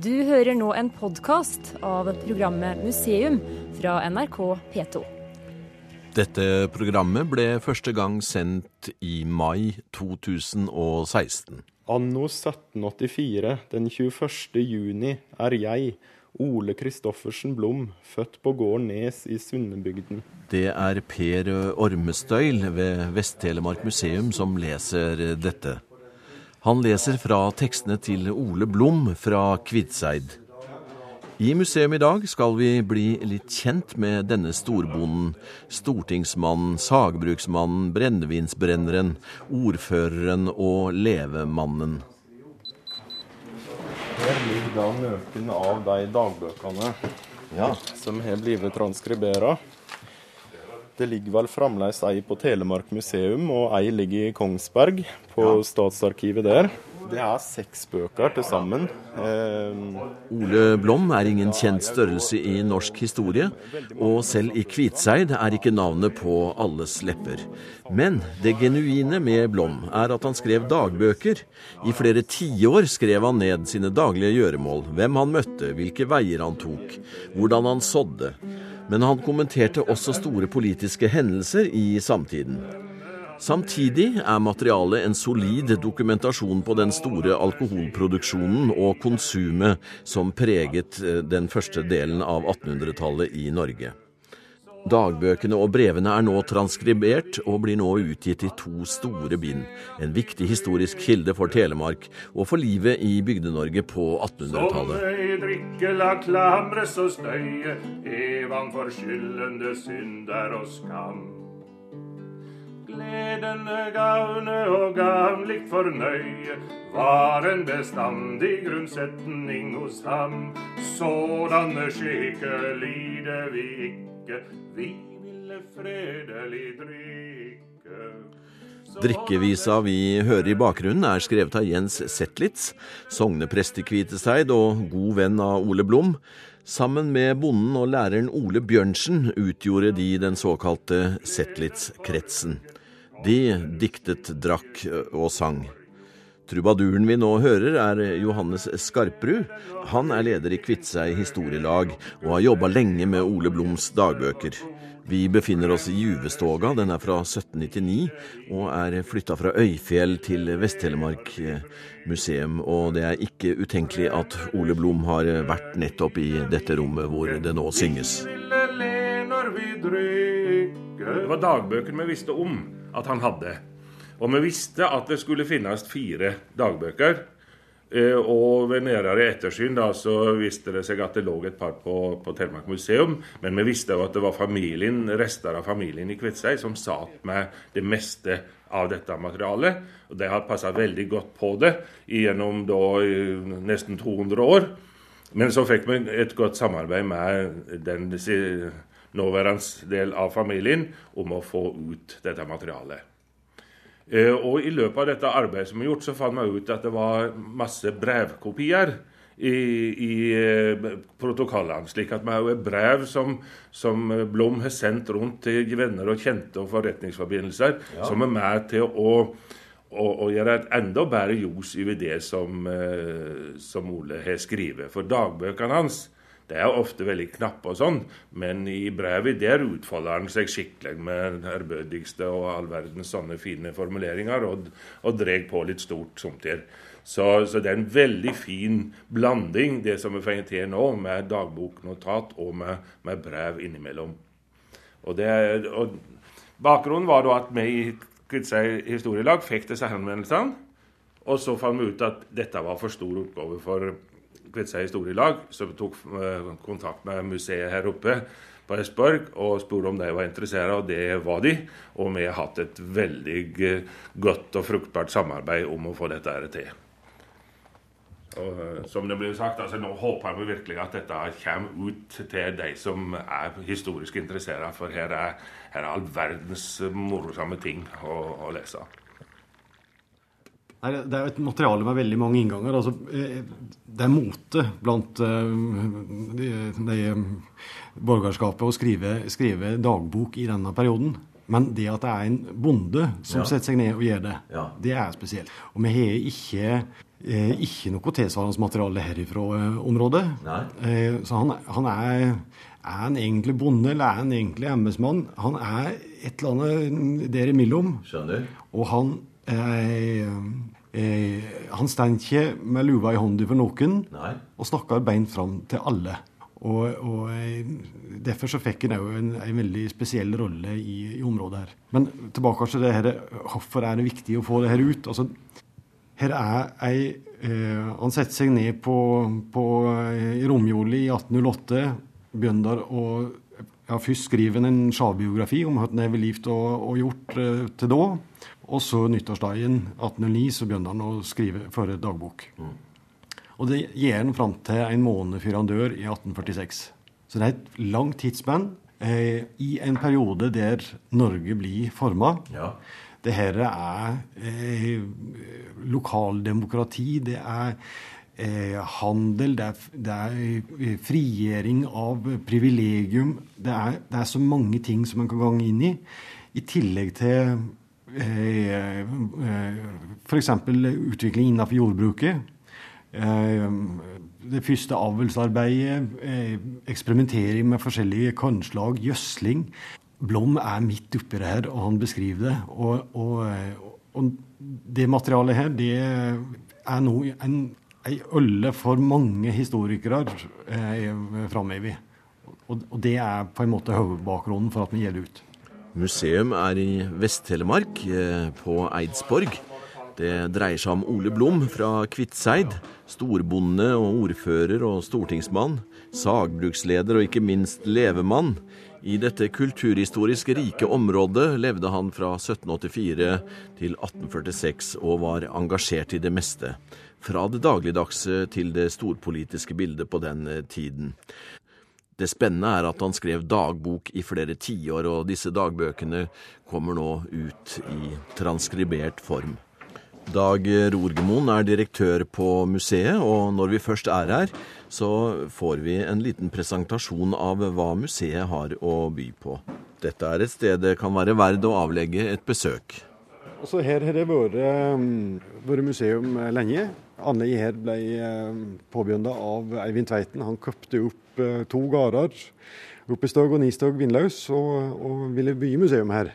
Du hører nå en podkast av programmet Museum fra NRK P2. Dette programmet ble første gang sendt i mai 2016. Anno 1784, den 21. juni, er jeg, Ole Kristoffersen Blom, født på gården Nes i Sunnebygden. Det er Per Ormestøyl ved Vest-Telemark museum som leser dette. Han leser fra tekstene til Ole Blom fra Kvitseid. I museum i dag skal vi bli litt kjent med denne storbonden. Stortingsmannen, sagbruksmannen, brennevinsbrenneren, ordføreren og levemannen. Her ligger da noen av de dagbøkene ja. som har blitt transkribera. Det ligger vel fremdeles ei på Telemark museum, og ei ligger i Kongsberg, på ja. Statsarkivet der. Det er seks bøker til sammen. Eh... Ole Blom er ingen kjent størrelse i norsk historie, og selv i Kvitseid er ikke navnet på alles lepper. Men det genuine med Blom er at han skrev dagbøker. I flere tiår skrev han ned sine daglige gjøremål, hvem han møtte, hvilke veier han tok, hvordan han sådde. Men han kommenterte også store politiske hendelser i samtiden. Samtidig er materialet en solid dokumentasjon på den store alkoholproduksjonen og konsumet som preget eh, den første delen av 1800-tallet i Norge. Dagbøkene og brevene er nå transkribert og blir nå utgitt i to store bind. En viktig historisk kilde for Telemark og for livet i Bygde-Norge på 1800-tallet. Som ei drikke la klamres og støye, evan forskyldende synder og skam gleden gavne og gavnligt fornøye var en bestandig grunnsetning hos ham. Sådanne skikker lider vi ikke, vi ville fredelig drikke. Drikkevisa vi hører i bakgrunnen er skrevet av Jens Zetlitz, sogneprest i Kviteseid og god venn av Ole Blom. Sammen med bonden og læreren Ole Bjørnsen utgjorde de den såkalte Zetlitz-kretsen. De diktet, drakk og sang. Trubaduren vi nå hører, er Johannes Skarprud. Han er leder i Kviteseid historielag og har jobba lenge med Ole Bloms dagbøker. Vi befinner oss i Juvestoga, den er fra 1799 og er flytta fra Øyfjell til Vest-Telemark museum. Og det er ikke utenkelig at Ole Blom har vært nettopp i dette rommet hvor det nå synges. Det var dagbøker vi visste om at han hadde. Og vi visste at det skulle finnes fire dagbøker. Eh, og ved nærere ettersyn da, så viste det seg at det lå et par på, på Telemark museum. Men vi visste jo at det var familien, rester av familien i Kviteseid som satt med det meste av dette materialet. Og de har passa veldig godt på det gjennom da, nesten 200 år. Men så fikk vi et godt samarbeid med den nåværende del av familien om å få ut dette materialet. Eh, og I løpet av dette arbeidet som er gjort, så fant vi ut at det var masse brevkopier i, i eh, protokollene. Slik at vi har brev som, som, Blom har sendt rundt til venner og kjente og forretningsforbindelser, ja. som er med til å, å, å gjøre et enda bedre ljos over det som, eh, som Ole har skrevet. For dagbøkene hans det er ofte veldig knappe og sånn, men i brevet der utfolder han seg skikkelig med ærbødigste og all verdens sånne fine formuleringer, og, og dreg på litt stort somtider. Så, så, det er en veldig fin blanding, det som vi får til nå, med dagboknotat og med, med brev innimellom. Og, det, og Bakgrunnen var da at vi i Kvitsøy historielag fikk disse henvendelsene. Og så fant vi ut at dette var for stor oppgave for Kviteseid historielag, som tok eh, kontakt med museet her oppe på Esborg og spurte om de var interessert, og det var de. Og vi har hatt et veldig godt og fruktbart samarbeid om å få dette til. Og eh, som det blir sagt, altså Nå håper vi virkelig at dette kommer ut til de som er historisk interessert, for her er, her er all verdens morsomme ting å, å lese. Nei, Det er jo et materiale med veldig mange innganger. Altså, eh, det er mote blant uh, de, de, borgerskapet å skrive, skrive, dagbok i denne perioden. Men det at det er en bonde som Ja. setter seg ned og gjør det, Ja. det er spesielt. Og vi har ikke, eh, ikke noe tilsvarende materiale herifra eh, området. Nei. Eh, så han, han er, er han egentlig bonde, eller er han egentlig embetsmann? Han er et eller annet der imellom. Skjønner. Og han eh, jeg, Han står ikke med lua i hånda for noen, Nei. og snakker beint fram til alle. Og, og jeg, Derfor så fikk han òg en, en veldig spesiell rolle i, i området her. Men tilbake til det her, hvorfor er det viktig å få det her ut? Altså, her er ei eh, Han setter seg ned på, på eh, i romjula i 1808, begynner å ja, Først skriver han en sjavbiografi om hva han har vedlivd og, og gjort eh, til da. Og så nyttårsdagen 1809 så begynner han å skrive føre dagbok. Og det gir han fram til en måned før han dør, i 1846. Så det er et langt tidsspenn eh, i en periode der Norge blir forma. Ja. Det her er eh, lokaldemokrati, det er eh, handel, det er, det er frigjering av privilegium. Det er, det er så mange ting som man kan gange inn i. I tillegg til f.eks. utvikling innenfor jordbruket. Eh, det første avlsarbeidet, eh, eksperimentering med forskjellige kornslag, gjødsling. Blom er midt oppi det her, og han beskriver det. Og, og, eh, og det materialet her, det er nå en, ei ølle for mange historikere eh, framover. Og, og det er på en måte hovedbakgrunnen for at vi gir det ut. Museum er i Vest-Telemark, eh, på Eidsborg. Det dreier seg om Ole Blom fra Kvitseid. Storbonde og ordfører og stortingsmann. Sagbruksleder og ikke minst levemann. I dette kulturhistorisk rike området levde han fra 1784 til 1846 og var engasjert i det meste. Fra det dagligdagse til det storpolitiske bildet på den tiden. Det spennende er at han skrev dagbok i flere tiår, og disse dagbøkene kommer nå ut i transkribert form. Dag Rorgemoen er direktør på museet, og når vi først er her, så får vi en liten presentasjon av hva museet har å by på. Dette er et sted det kan være verd å avlegge et besøk. Altså her har det vært, um, museum lenge. Anlegget her ble um, påbegynt av Eivind Tveiten. Han kjøpte opp to gårder Ruppestøg og Nistøg Vindlaus og, og ville bygge museum her.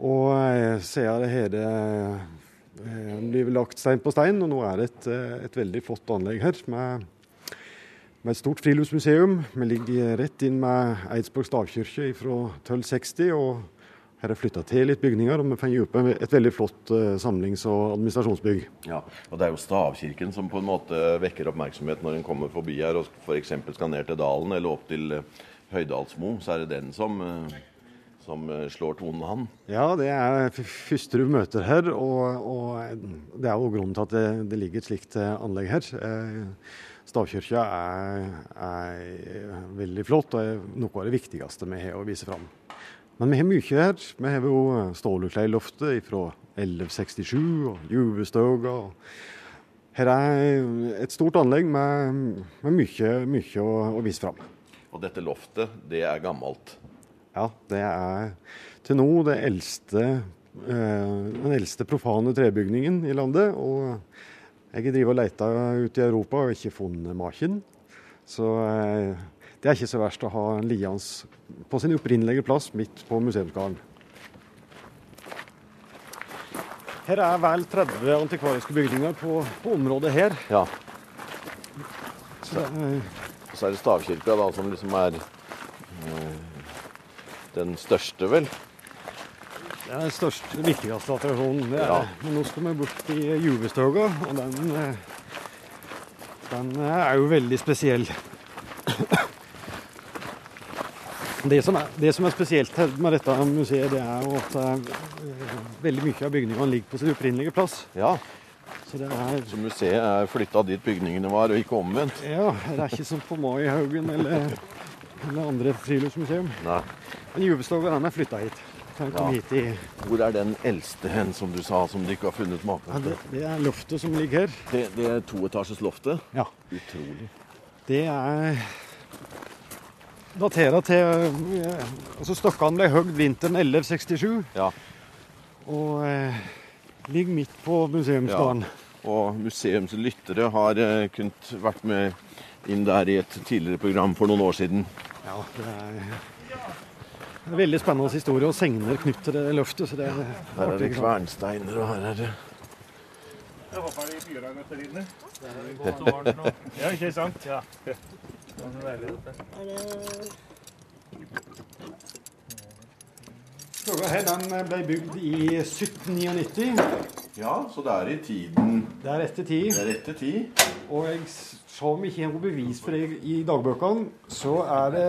Og siden har det her uh, blir lagt stein på stein, og nå er det et, et veldig flott anlegg her med, med et stort friluftsmuseum. Vi ligger rett inn med Eidsborg stavkirke fra 1260. og her er flytta til litt bygninger, og vi får opp et veldig flott uh, samlings- og administrasjonsbygg. Ja, og Det er jo stavkirken som på en måte vekker oppmerksomhet når en kommer forbi her og f.eks. skal ned til dalen eller opp til uh, Høydalsmo. Så er det den som, uh, som slår tonen, han. Ja, det er første du møter her, og, og det er jo grunnen til at det, det ligger et slikt anlegg her. Stavkirka er, er veldig flott og er noe av det viktigste vi har å vise fram. Men vi har mye her. Vi har jo Stålekleiloftet fra 1167 og Juvestøga. Her er et stort anlegg med, med mye, mye å, å, vise fram. Og dette loftet, det er gammelt? Ja, det er til nå det eldste, eh, den eldste profane trebygningen i landet. Og jeg har drevet og leita ute i Europa og ikke funnet maken. Så eh, det er ikke så verst å ha en liende på sin opprinnelige plass midt på museumsgården. Her er vel 30 antikvariske bygninger på, på området her. Ja. Så, eh, Så er det stavkirka da, som liksom er eh, den største, vel? Det er den største, viktigste attraksjonen. Det er, Ja. Men nå skal vi bort i Juvestøga, og den, eh, den er jo veldig spesiell. Det som, er, det som er spesielt med dette museet, det er jo at uh, veldig mye av bygningene ligger på sin opprinnelige plass. Ja. Så det er, Så museet er flytta dit bygningene var, og ikke omvendt? ja, det er ikke som på Maihaugen eller, eller andre friluftsmuseum. Nei. Men Juvestøga den er flytta hit. Ja. hit i, Hvor er den eldste hen, som du sa, som du ikke har funnet ja, det, til? det er loftet som ligger her. Det, det er toetasjes loftet? Ja. Utrolig. Det er daterer til eh, altså Stokkene ble hogd vinteren 1167 Ja. og eh, ligger midt på museumsdagen. Og museumslyttere har eh, kunnet vært med inn der i et tidligere program for noen år siden. Ja, det er en veldig spennende historie og segner knyttet til det løftet. så det er Her er det kvernsteiner, og her er det Jeg håper de fyra godt inne. Ja, ikke sant? Ja. Støga her den ble bygd i 1799. Ja, så det er i tiden Det er etter tid. Det er etter tid. Og jeg som om ikke noe bevis for det i dagbøkene, så er det,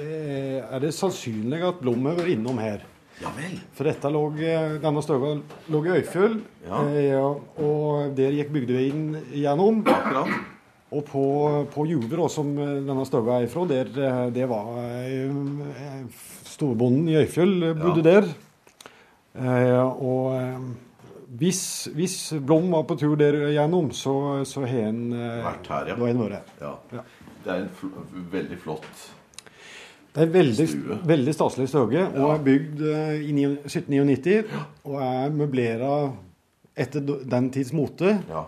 eh, er det sannsynlig at Blommet var innom her. Ja vel. For dette lå, eh, denne støga lå i Øyfjell, Ja. eh, ja, og der gikk bygdeveien gjennom. Akkurat. Og på, på Juve, da, som eh, denne støga er ifra, der, eh, det var eh, storbonden i Øyfjell bodde bodde der. Eh, og hvis, hvis Blom var på tur der gjennom, så, så har han Vært her, ja. Det vært her. Ja. Ja. Det er en fl veldig flott Det er veldig, Stue. veldig staselig støge, og er bygd i ni- 1799. Og er møblera etter den tids mote. Ja.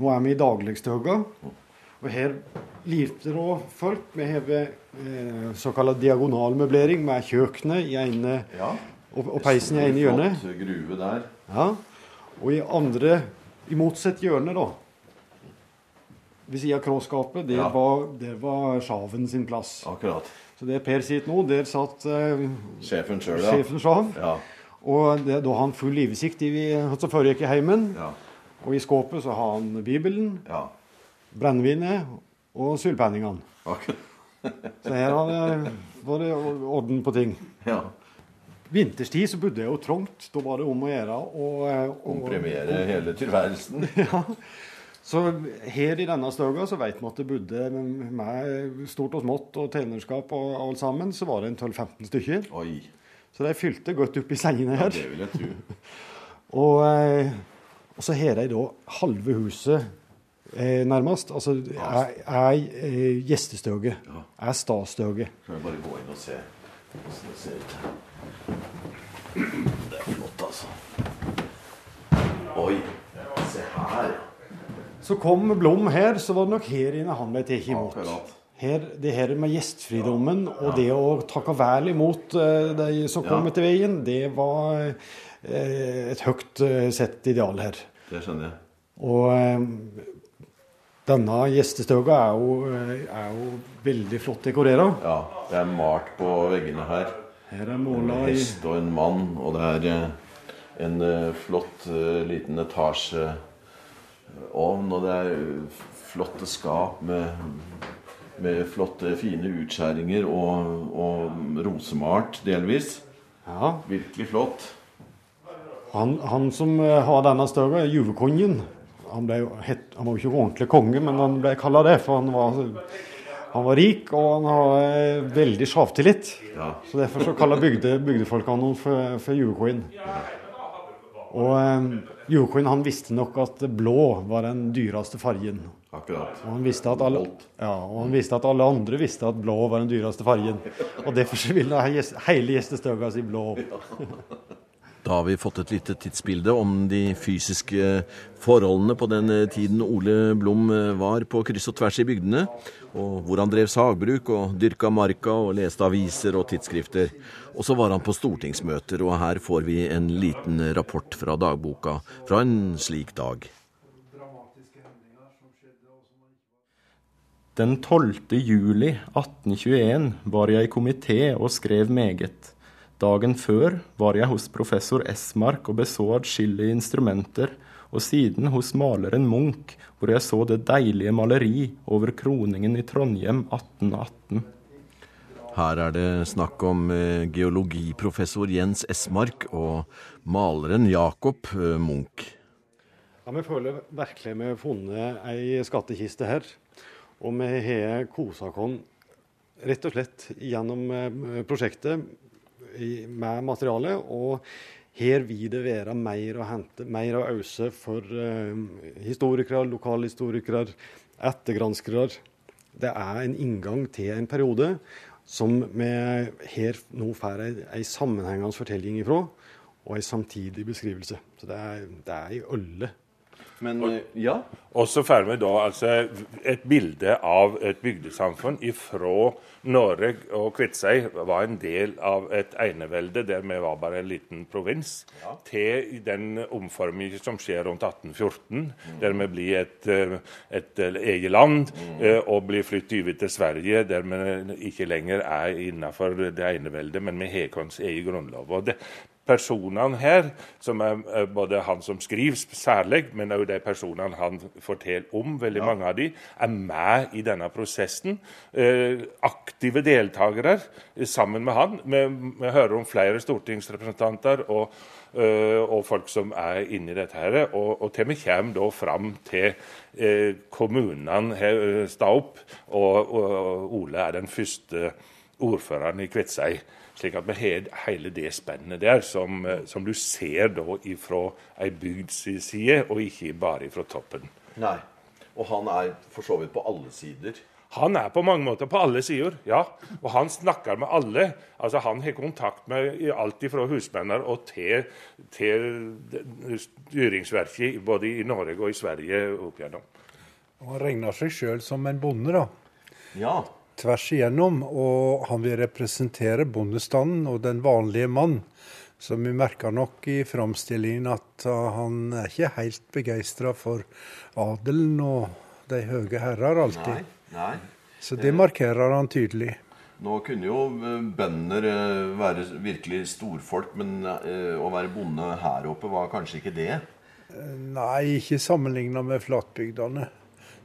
Nå er vi i dagligstøga. Og her lirte det folk. Vi har eh, såkalt diagonalmøblering med kjøkkenet i ene ja. og, og peisen i ene hjørnet. Flott gruve der. Ja. Og i andre, i motsatt hjørne, da ved siden av kråskapet, der, Ja. var, der var sjaven sin plass. Akkurat. Så det Per sitter nå, der satt eh, Sjefen sjøl, ja. sjefen sjav. Ja. Og det, da har han full livsikt i hva som foregikk i heimen. Ja. Og i skåpet så har han Bibelen, ja. brennevinet og sylpenningene. Okay. Så her har det, var det orden på ting. Ja. Vinterstid så bodde jeg jo trangt. Da var det om å gjøre å å- Komprimere hele tilværelsen. Ja. Så her i denne støga så vet vi at det bodde med stort og smått og tjenerskap og alt sammen, så var det en 12-15 stykker. Oi. Så de fylte godt opp i sengene her. Ja, det vil jeg tro. Og, eh, og så har de da halve huset eh, nærmest. Altså er, er eh, gjestestøge. Er statsstøge. Skal vi bare gå inn og se åssen det ser ut her. Det er flott, altså. Oi. Se her. Så kom Blom her, så var det nok her inne han ble tatt imot. Akkurat. Her, det her med gjestfridommen og det å takke vel imot eh, de som kom etter veien, det var eh, et høyt eh, sett ideal her. Det skjønner jeg. Og denne gjestestøga er jo, er jo veldig flott dekorert. Ja, det er malt på veggene her. Her er måla En hest og en mann, og det er en flott liten etasjeovn, og det er flotte skap med, med flotte, fine utskjæringer og, og rosemalt delvis. Ja, Virkelig flott. han, han som eh, har denne støga, er juvekongen. Han, ble, het, han var jo ikke ordentlig konge, men han ble kalla det, for han var, han var rik og han har eh, veldig sjavtillit. Ja. Så derfor så kaller bygde, bygdefolk ham for, for juvekongen. Og eh, Joakim han visste nok at blå var den dyreste fargen. Akkurat. Og han visste at alle, ja, og han visste at alle andre visste at blå var den dyreste fargen. Og derfor ville hele gjestestøga si blå. Da har vi fått et lite tidsbilde om de fysiske forholdene på den eh, tiden Ole Blom eh, var på kryss og tvers i bygdene, og hvor han drev sagbruk og dyrka marka og leste aviser og tidsskrifter. Og så var han på stortingsmøter, og her får vi en liten rapport fra dagboka fra en slik dag. Den 12. juli 1821 var jeg i komité og skrev meget. Dagen før var jeg hos professor Esmark og beså adskillige instrumenter, og siden hos maleren Munch, hvor jeg så det deilige maleri over kroningen i Trondheim 1818. Her er det snakk om eh, geologiprofessor Jens Esmark og maleren Jakob eh, Munch. Ja, Vi føler virkelig vi har funnet ei skattkiste her. Og vi har kosa oss rett og slett gjennom eh, prosjektet med materialet. Og her vil det være mer å hente, mer å øse for eh, historikere, lokalhistorikere, ettergranskere. Det er en inngang til en periode som vi her nå får en sammenhengende fortelling ifra, og ei samtidig beskrivelse. Så det er, det er i alle Men og, ja, Og så får vi da altså et bilde av et bygdesamfunn ifra Norge og Kviteseid var en del av et enevelde der vi var bare en liten provins, til den omformingen som skjer rundt 1814, der vi blir et, eh, et eh, eget land eh, og blir flyttet over til Sverige, der vi ikke lenger er innenfor det eneveldet, men vi har vår egen grunnlov. Og det, personene her, som er både han som skriver særlig, men òg de personene han forteller om, veldig mange av de, er med i denne prosessen. Eh, aktive deltakere eh, sammen med han. Vi, vi hører om flere stortingsrepresentanter og, eh, og folk som er inne i dette. her, Og, og til vi kommer da fram til eh, kommunene her, eh, står opp, og, og Ole er den første ordføreren i Kviteseid. Slik at vi har hele det spennet der, som, eh, som du ser da ifra ei bygds side, og ikke bare ifra toppen. nei. Og han er for så vidt på alle sider. Han er på mange måter på alle sider, ja. Og han snakker med alle. Altså Han har kontakt med alt fra husmenner og til, til styringsverket både i Norge og i Sverige opp igjennom. Og Han regner seg sjøl som en bonde, da. Ja. Tvers igjennom. Og han vil representere bondestanden og den vanlige mann. Så vi merker nok i framstillingen at uh, han er ikke helt begeistra for adelen og de høye herrer alltid. nei. Så det markerer han tydelig. Nå kunne jo eh, bønder eh, være virkelig storfolk, men eh, å være bonde her oppe var kanskje ikke det. Nei, ikke sammenligna med flatbygdene.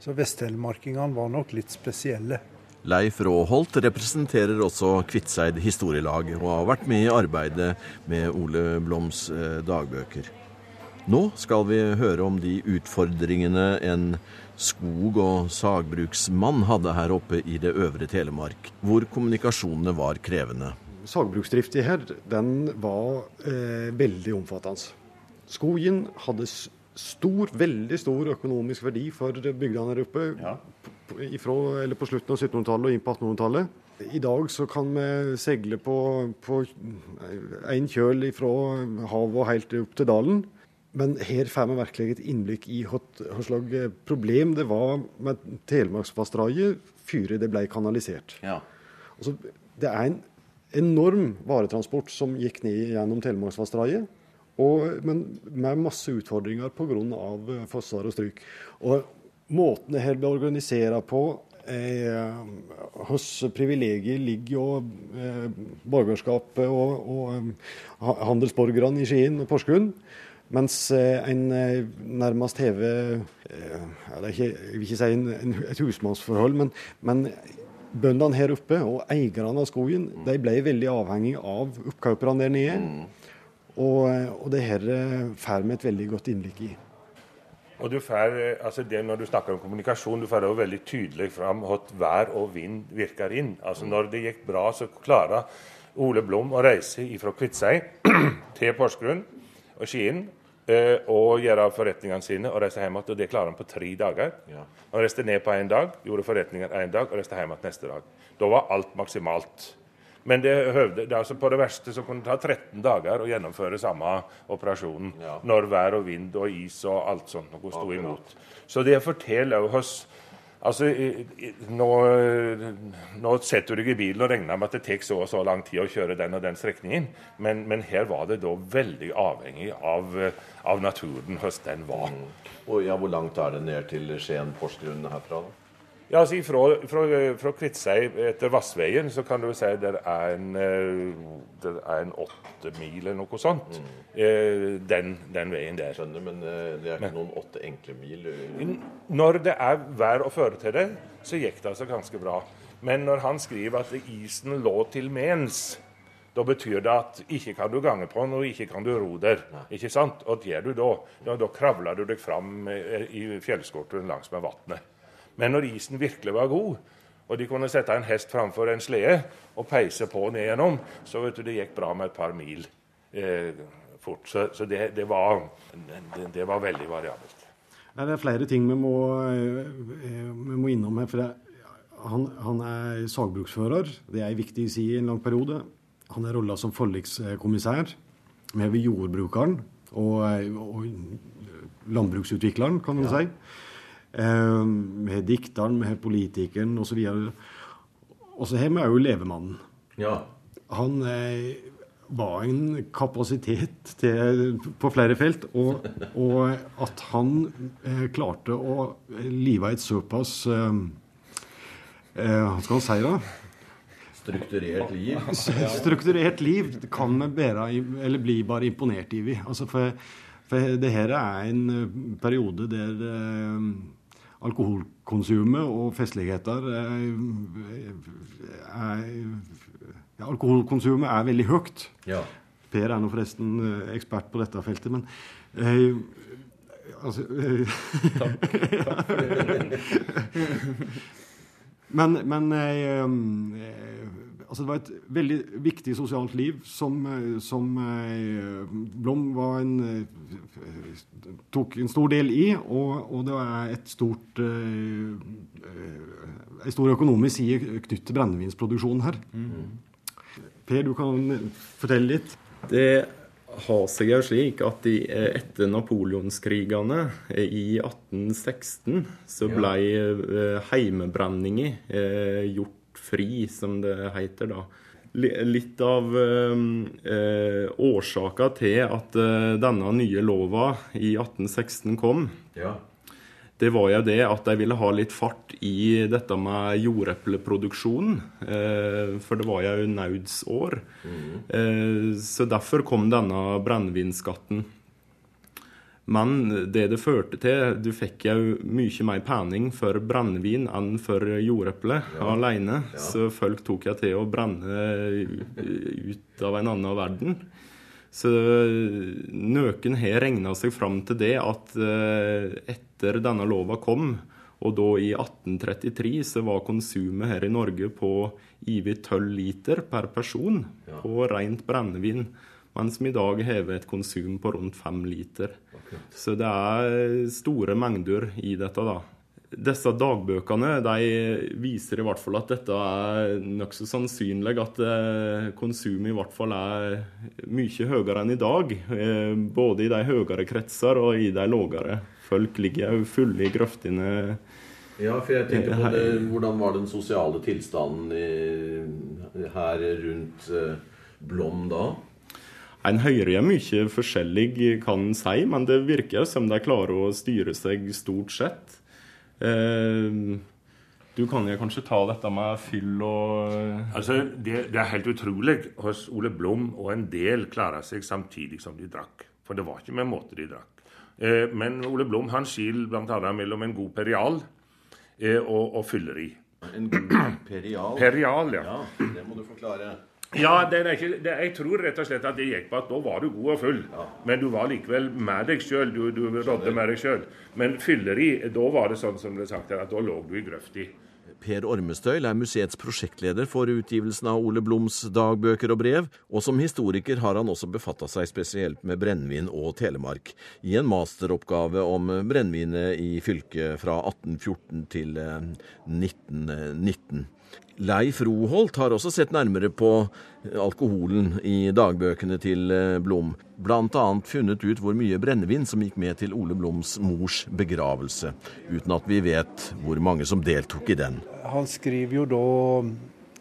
Så vesttelemarkingene var nok litt spesielle. Leif Råholt representerer også Kviteseid historielag og har vært med i arbeidet med Ole Bloms eh, dagbøker. Nå skal vi høre om de utfordringene en skog- og sagbruksmann hadde her oppe i det øvre Telemark, hvor kommunikasjonene var krevende. Sagbruksdrifta her, den var eh, veldig omfattende. Skogen hadde stor, veldig stor økonomisk verdi for bygdene her oppe. P- Ifra, eller på slutten av 1700-tallet og inn på 1800-tallet. I dag så kan vi seile på, på en kjøl fra havet og helt opp til dalen. Men her får vi virkelig et innblikk i hva slags problem det var med Telemarksvassdraget før det ble kanalisert. Altså, det er en enorm varetransport som gikk ned gjennom Telemarksvassdraget. Og, men med masse utfordringer pga. fossar og stryk. Og måten det her blir organisert på eh, hos privilegier ligger jo eh, borgerskapet og, og eh, handelsborgerne i Skien og Porsgrunn. Mens eh, en eh, nærmest hever eh, ja, det er ikke, Jeg vil ikke si en, en, et husmannsforhold, men, men bøndene her oppe og eierne av skogen de ble veldig avhengig av oppkjøperne der nede. Og, og det her eh, får vi et veldig godt innblikk i. Og du får, eh, altså det Når du snakker om kommunikasjon, du får også veldig tydelig fram hvordan vær og vind virker inn. Altså Når det gikk bra, så klarer Ole Blom å reise fra Kviteseid til Porsgrunn og Skien eh, og gjøre forretningene sine og reise hjem igjen. Og det klarer han på tre dager. Han reiste ned på én dag, gjorde forretninger én dag og reiste hjem igjen neste dag. Da var alt maksimalt. Men det, høvde, det altså på det verste så kunne det ta 13 dager å gjennomføre samme operasjonen. Når vær og vind og is og alt sånt noe sto imot. Så det forteller jo oss Altså, nå, nå setter du deg i bilen og regner med at det tar så og så lang tid å kjøre den og den strekningen, men, men her var det da veldig avhengig av, av naturen hvordan den var. Og ja, Hvor langt er det ned til Skien-Porsgrunn herfra? da? Ja, altså ifra, fra, fra Kviteseid etter Vassveien så kan du si det er en, eh, det er en åtte mil eller noe sånt. Mm. Den, den veien der. Skjønner, men eh, det er ikke noen åtte enkle mil. Når det er vær å føre til det, så gikk det altså ganske bra. Men når han skriver at isen lå til mens, da betyr det at ikke kan du gange på den, og ikke kan du ro der. Ikke sant? Og hva gjør du da? Da, da kravler du deg fram eh, i fjellskorten langs med vannet. Men når isen virkelig var god, og de kunne sette en hest framfor en slede og peise på ned gjennom, så vet du, det gikk bra med et par mil eh, fort. Så, så det, det, var, det, det var veldig variabelt. Det er flere ting vi må, eh, vi må innom her. for det, han, han er sagbruksfører. Det er en viktig side i en lang periode. Han er rolla som forlikskommissær med jordbrukeren og, og landbruksutvikleren, kan man ja. si. Eh, med dikteren, med politikeren osv. Og så har vi òg levemannen. Ja. Han eh, var en kapasitet til, på flere felt. Og, og at han eh, klarte å live et såpass eh, eh, Hva skal man si, da? Strukturert liv? Strukturert liv kan vi bare, eller bli bare imponert i. Altså for, for det her er en periode der eh, alkoholkonsumet og festligheter er, er ja, Alkoholkonsumet er veldig høyt. Ja. Per er nå forresten eh, ekspert på dette feltet, men eh, altså, eh, Takk. Takk for det. men, men eh, eh altså det var et veldig viktig sosialt liv som, eh, som Blom var en, tok en stor del i. Og, og det er et stort en stor økonomisk side knyttet til brennevinsproduksjonen her. Mm. Per, du kan fortelle litt. Det har seg jo slik at de, etter napoleonskrigene i 1816 så ble ja. heimebrenninga eh, gjort fri, som det heter da. Litt av eh, årsaka til at eh, denne nye lova i 1816 kom, ja det var jo det at de ville ha litt fart i dette med jordepleproduksjonen. Eh, for det var jo naudsår. Mm. Eh, så derfor kom denne brennevinskatten. Men det det førte til Du fikk jo mye mer pening for brennevin enn for jordeple ja. alene. Ja. Så folk tok jo til å brenne ut av en annen verden. Så noen har regna seg fram til det at eh, etter denne lova kom, og da i 1833 så var konsumet her i Norge på over 12 liter per person ja. på rent brennevin. Mens vi i dag har et konsum på rundt fem liter. Så det er store mengder i dette, da. Disse dagbøkene de viser i hvert fall at dette er nokså sannsynlig at eh, konsumet i hvert fall er mye høyere enn i dag. Eh, både i de høyere kretser og i de lavere. Folk ligger jo fulle i grøftene. Ja, for jeg tenker på det, Hvordan var den sosiale tilstanden i, her rundt eh, Blom da? En hører jo mye forskjellig, kan en si, men det virker som de klarer å styre seg stort sett. Eh, du kan jo kanskje ta dette med fyll og Altså, det, det, er helt utrolig hos Ole Blom og en del klarer seg samtidig som de drakk. For det var ikke med måte de drakk. Eh, men Ole Blom han skiller bl.a. mellom en god perial eh, og, og fylleri. En god perial? Perial, ja. ja. Det må du forklare. Ja, det ikke, det, jeg tror rett og slett at det gikk på at da var du god og full. Ja. Men du var likevel med deg sjøl. Du, du rådde med deg sjøl. Men fylleri, da var det sånn som det er sagt her, at da lå du i grøfta. Per Ormestøyl er museets prosjektleder for utgivelsen av Ole Bloms dagbøker og brev, og som historiker har han også befatta seg spesielt med brennevin og Telemark, i en masteroppgave om brennevinet i fylket fra 1814 til 1919. Eh, Leif Roholt har også sett nærmere på alkoholen i dagbøkene til eh, Blom. Bl.a. funnet ut hvor mye brennevin som gikk med til Ole Bloms mors begravelse, uten at vi vet hvor mange som deltok i den. Han skriver jo da,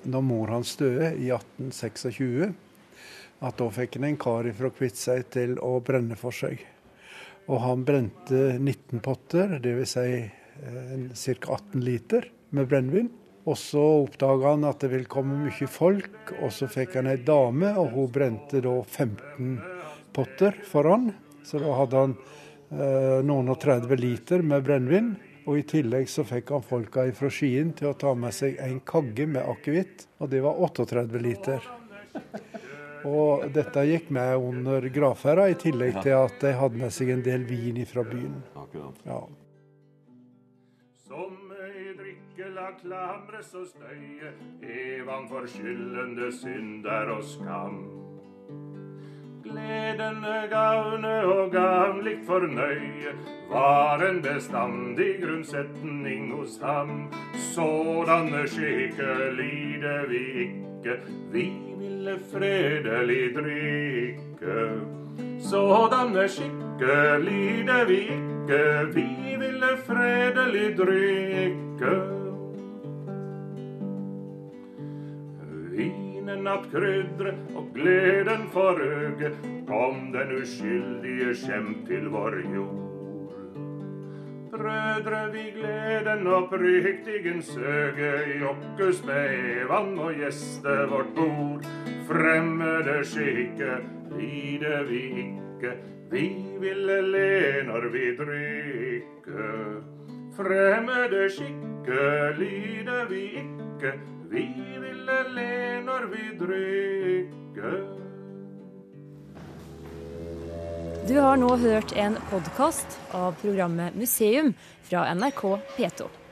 når mor hans døde i 1826, at da fikk han en kar fra Kviteseid til å brenne for seg. Og han brente 19 potter, dvs. Si ca. 18 liter med brennevin. Og så oppdaga han at det ville komme mye folk, og så fikk han ei dame, og hun brente da 15 potter for han. Så da hadde han eh, noen og 30 liter med brennevin. Og i tillegg så fikk han folka fra Skien til å ta med seg en kagge med akevitt, og det var 38 liter. Og dette gikk med under gravferda, i tillegg til at de hadde med seg en del vin fra byen. Ja. Klamres og støye, evan for skyldende synder og skam. Gledende gavne og gavnligt fornøye var en bestandig grunnsetning hos ham. Sådanne skikke lider vi ikke, vi ville fredelig drikke. Sådanne skikke lider vi ikke, vi ville fredelig drikke. Vinen at krydre og gleden for øge, kom den uskyldige skjem til vår jord. Brødre, vi gleden oppriktigen søge, jokkes med evan og gjeste vårt bord. Fremmede skikke lide vi ikke, vi ville le når vi drikke. Fremmede skikke lider vi ikke, vi ville le når vi drikker. Du har nå hørt en podkast av programmet Museum fra NRK P2.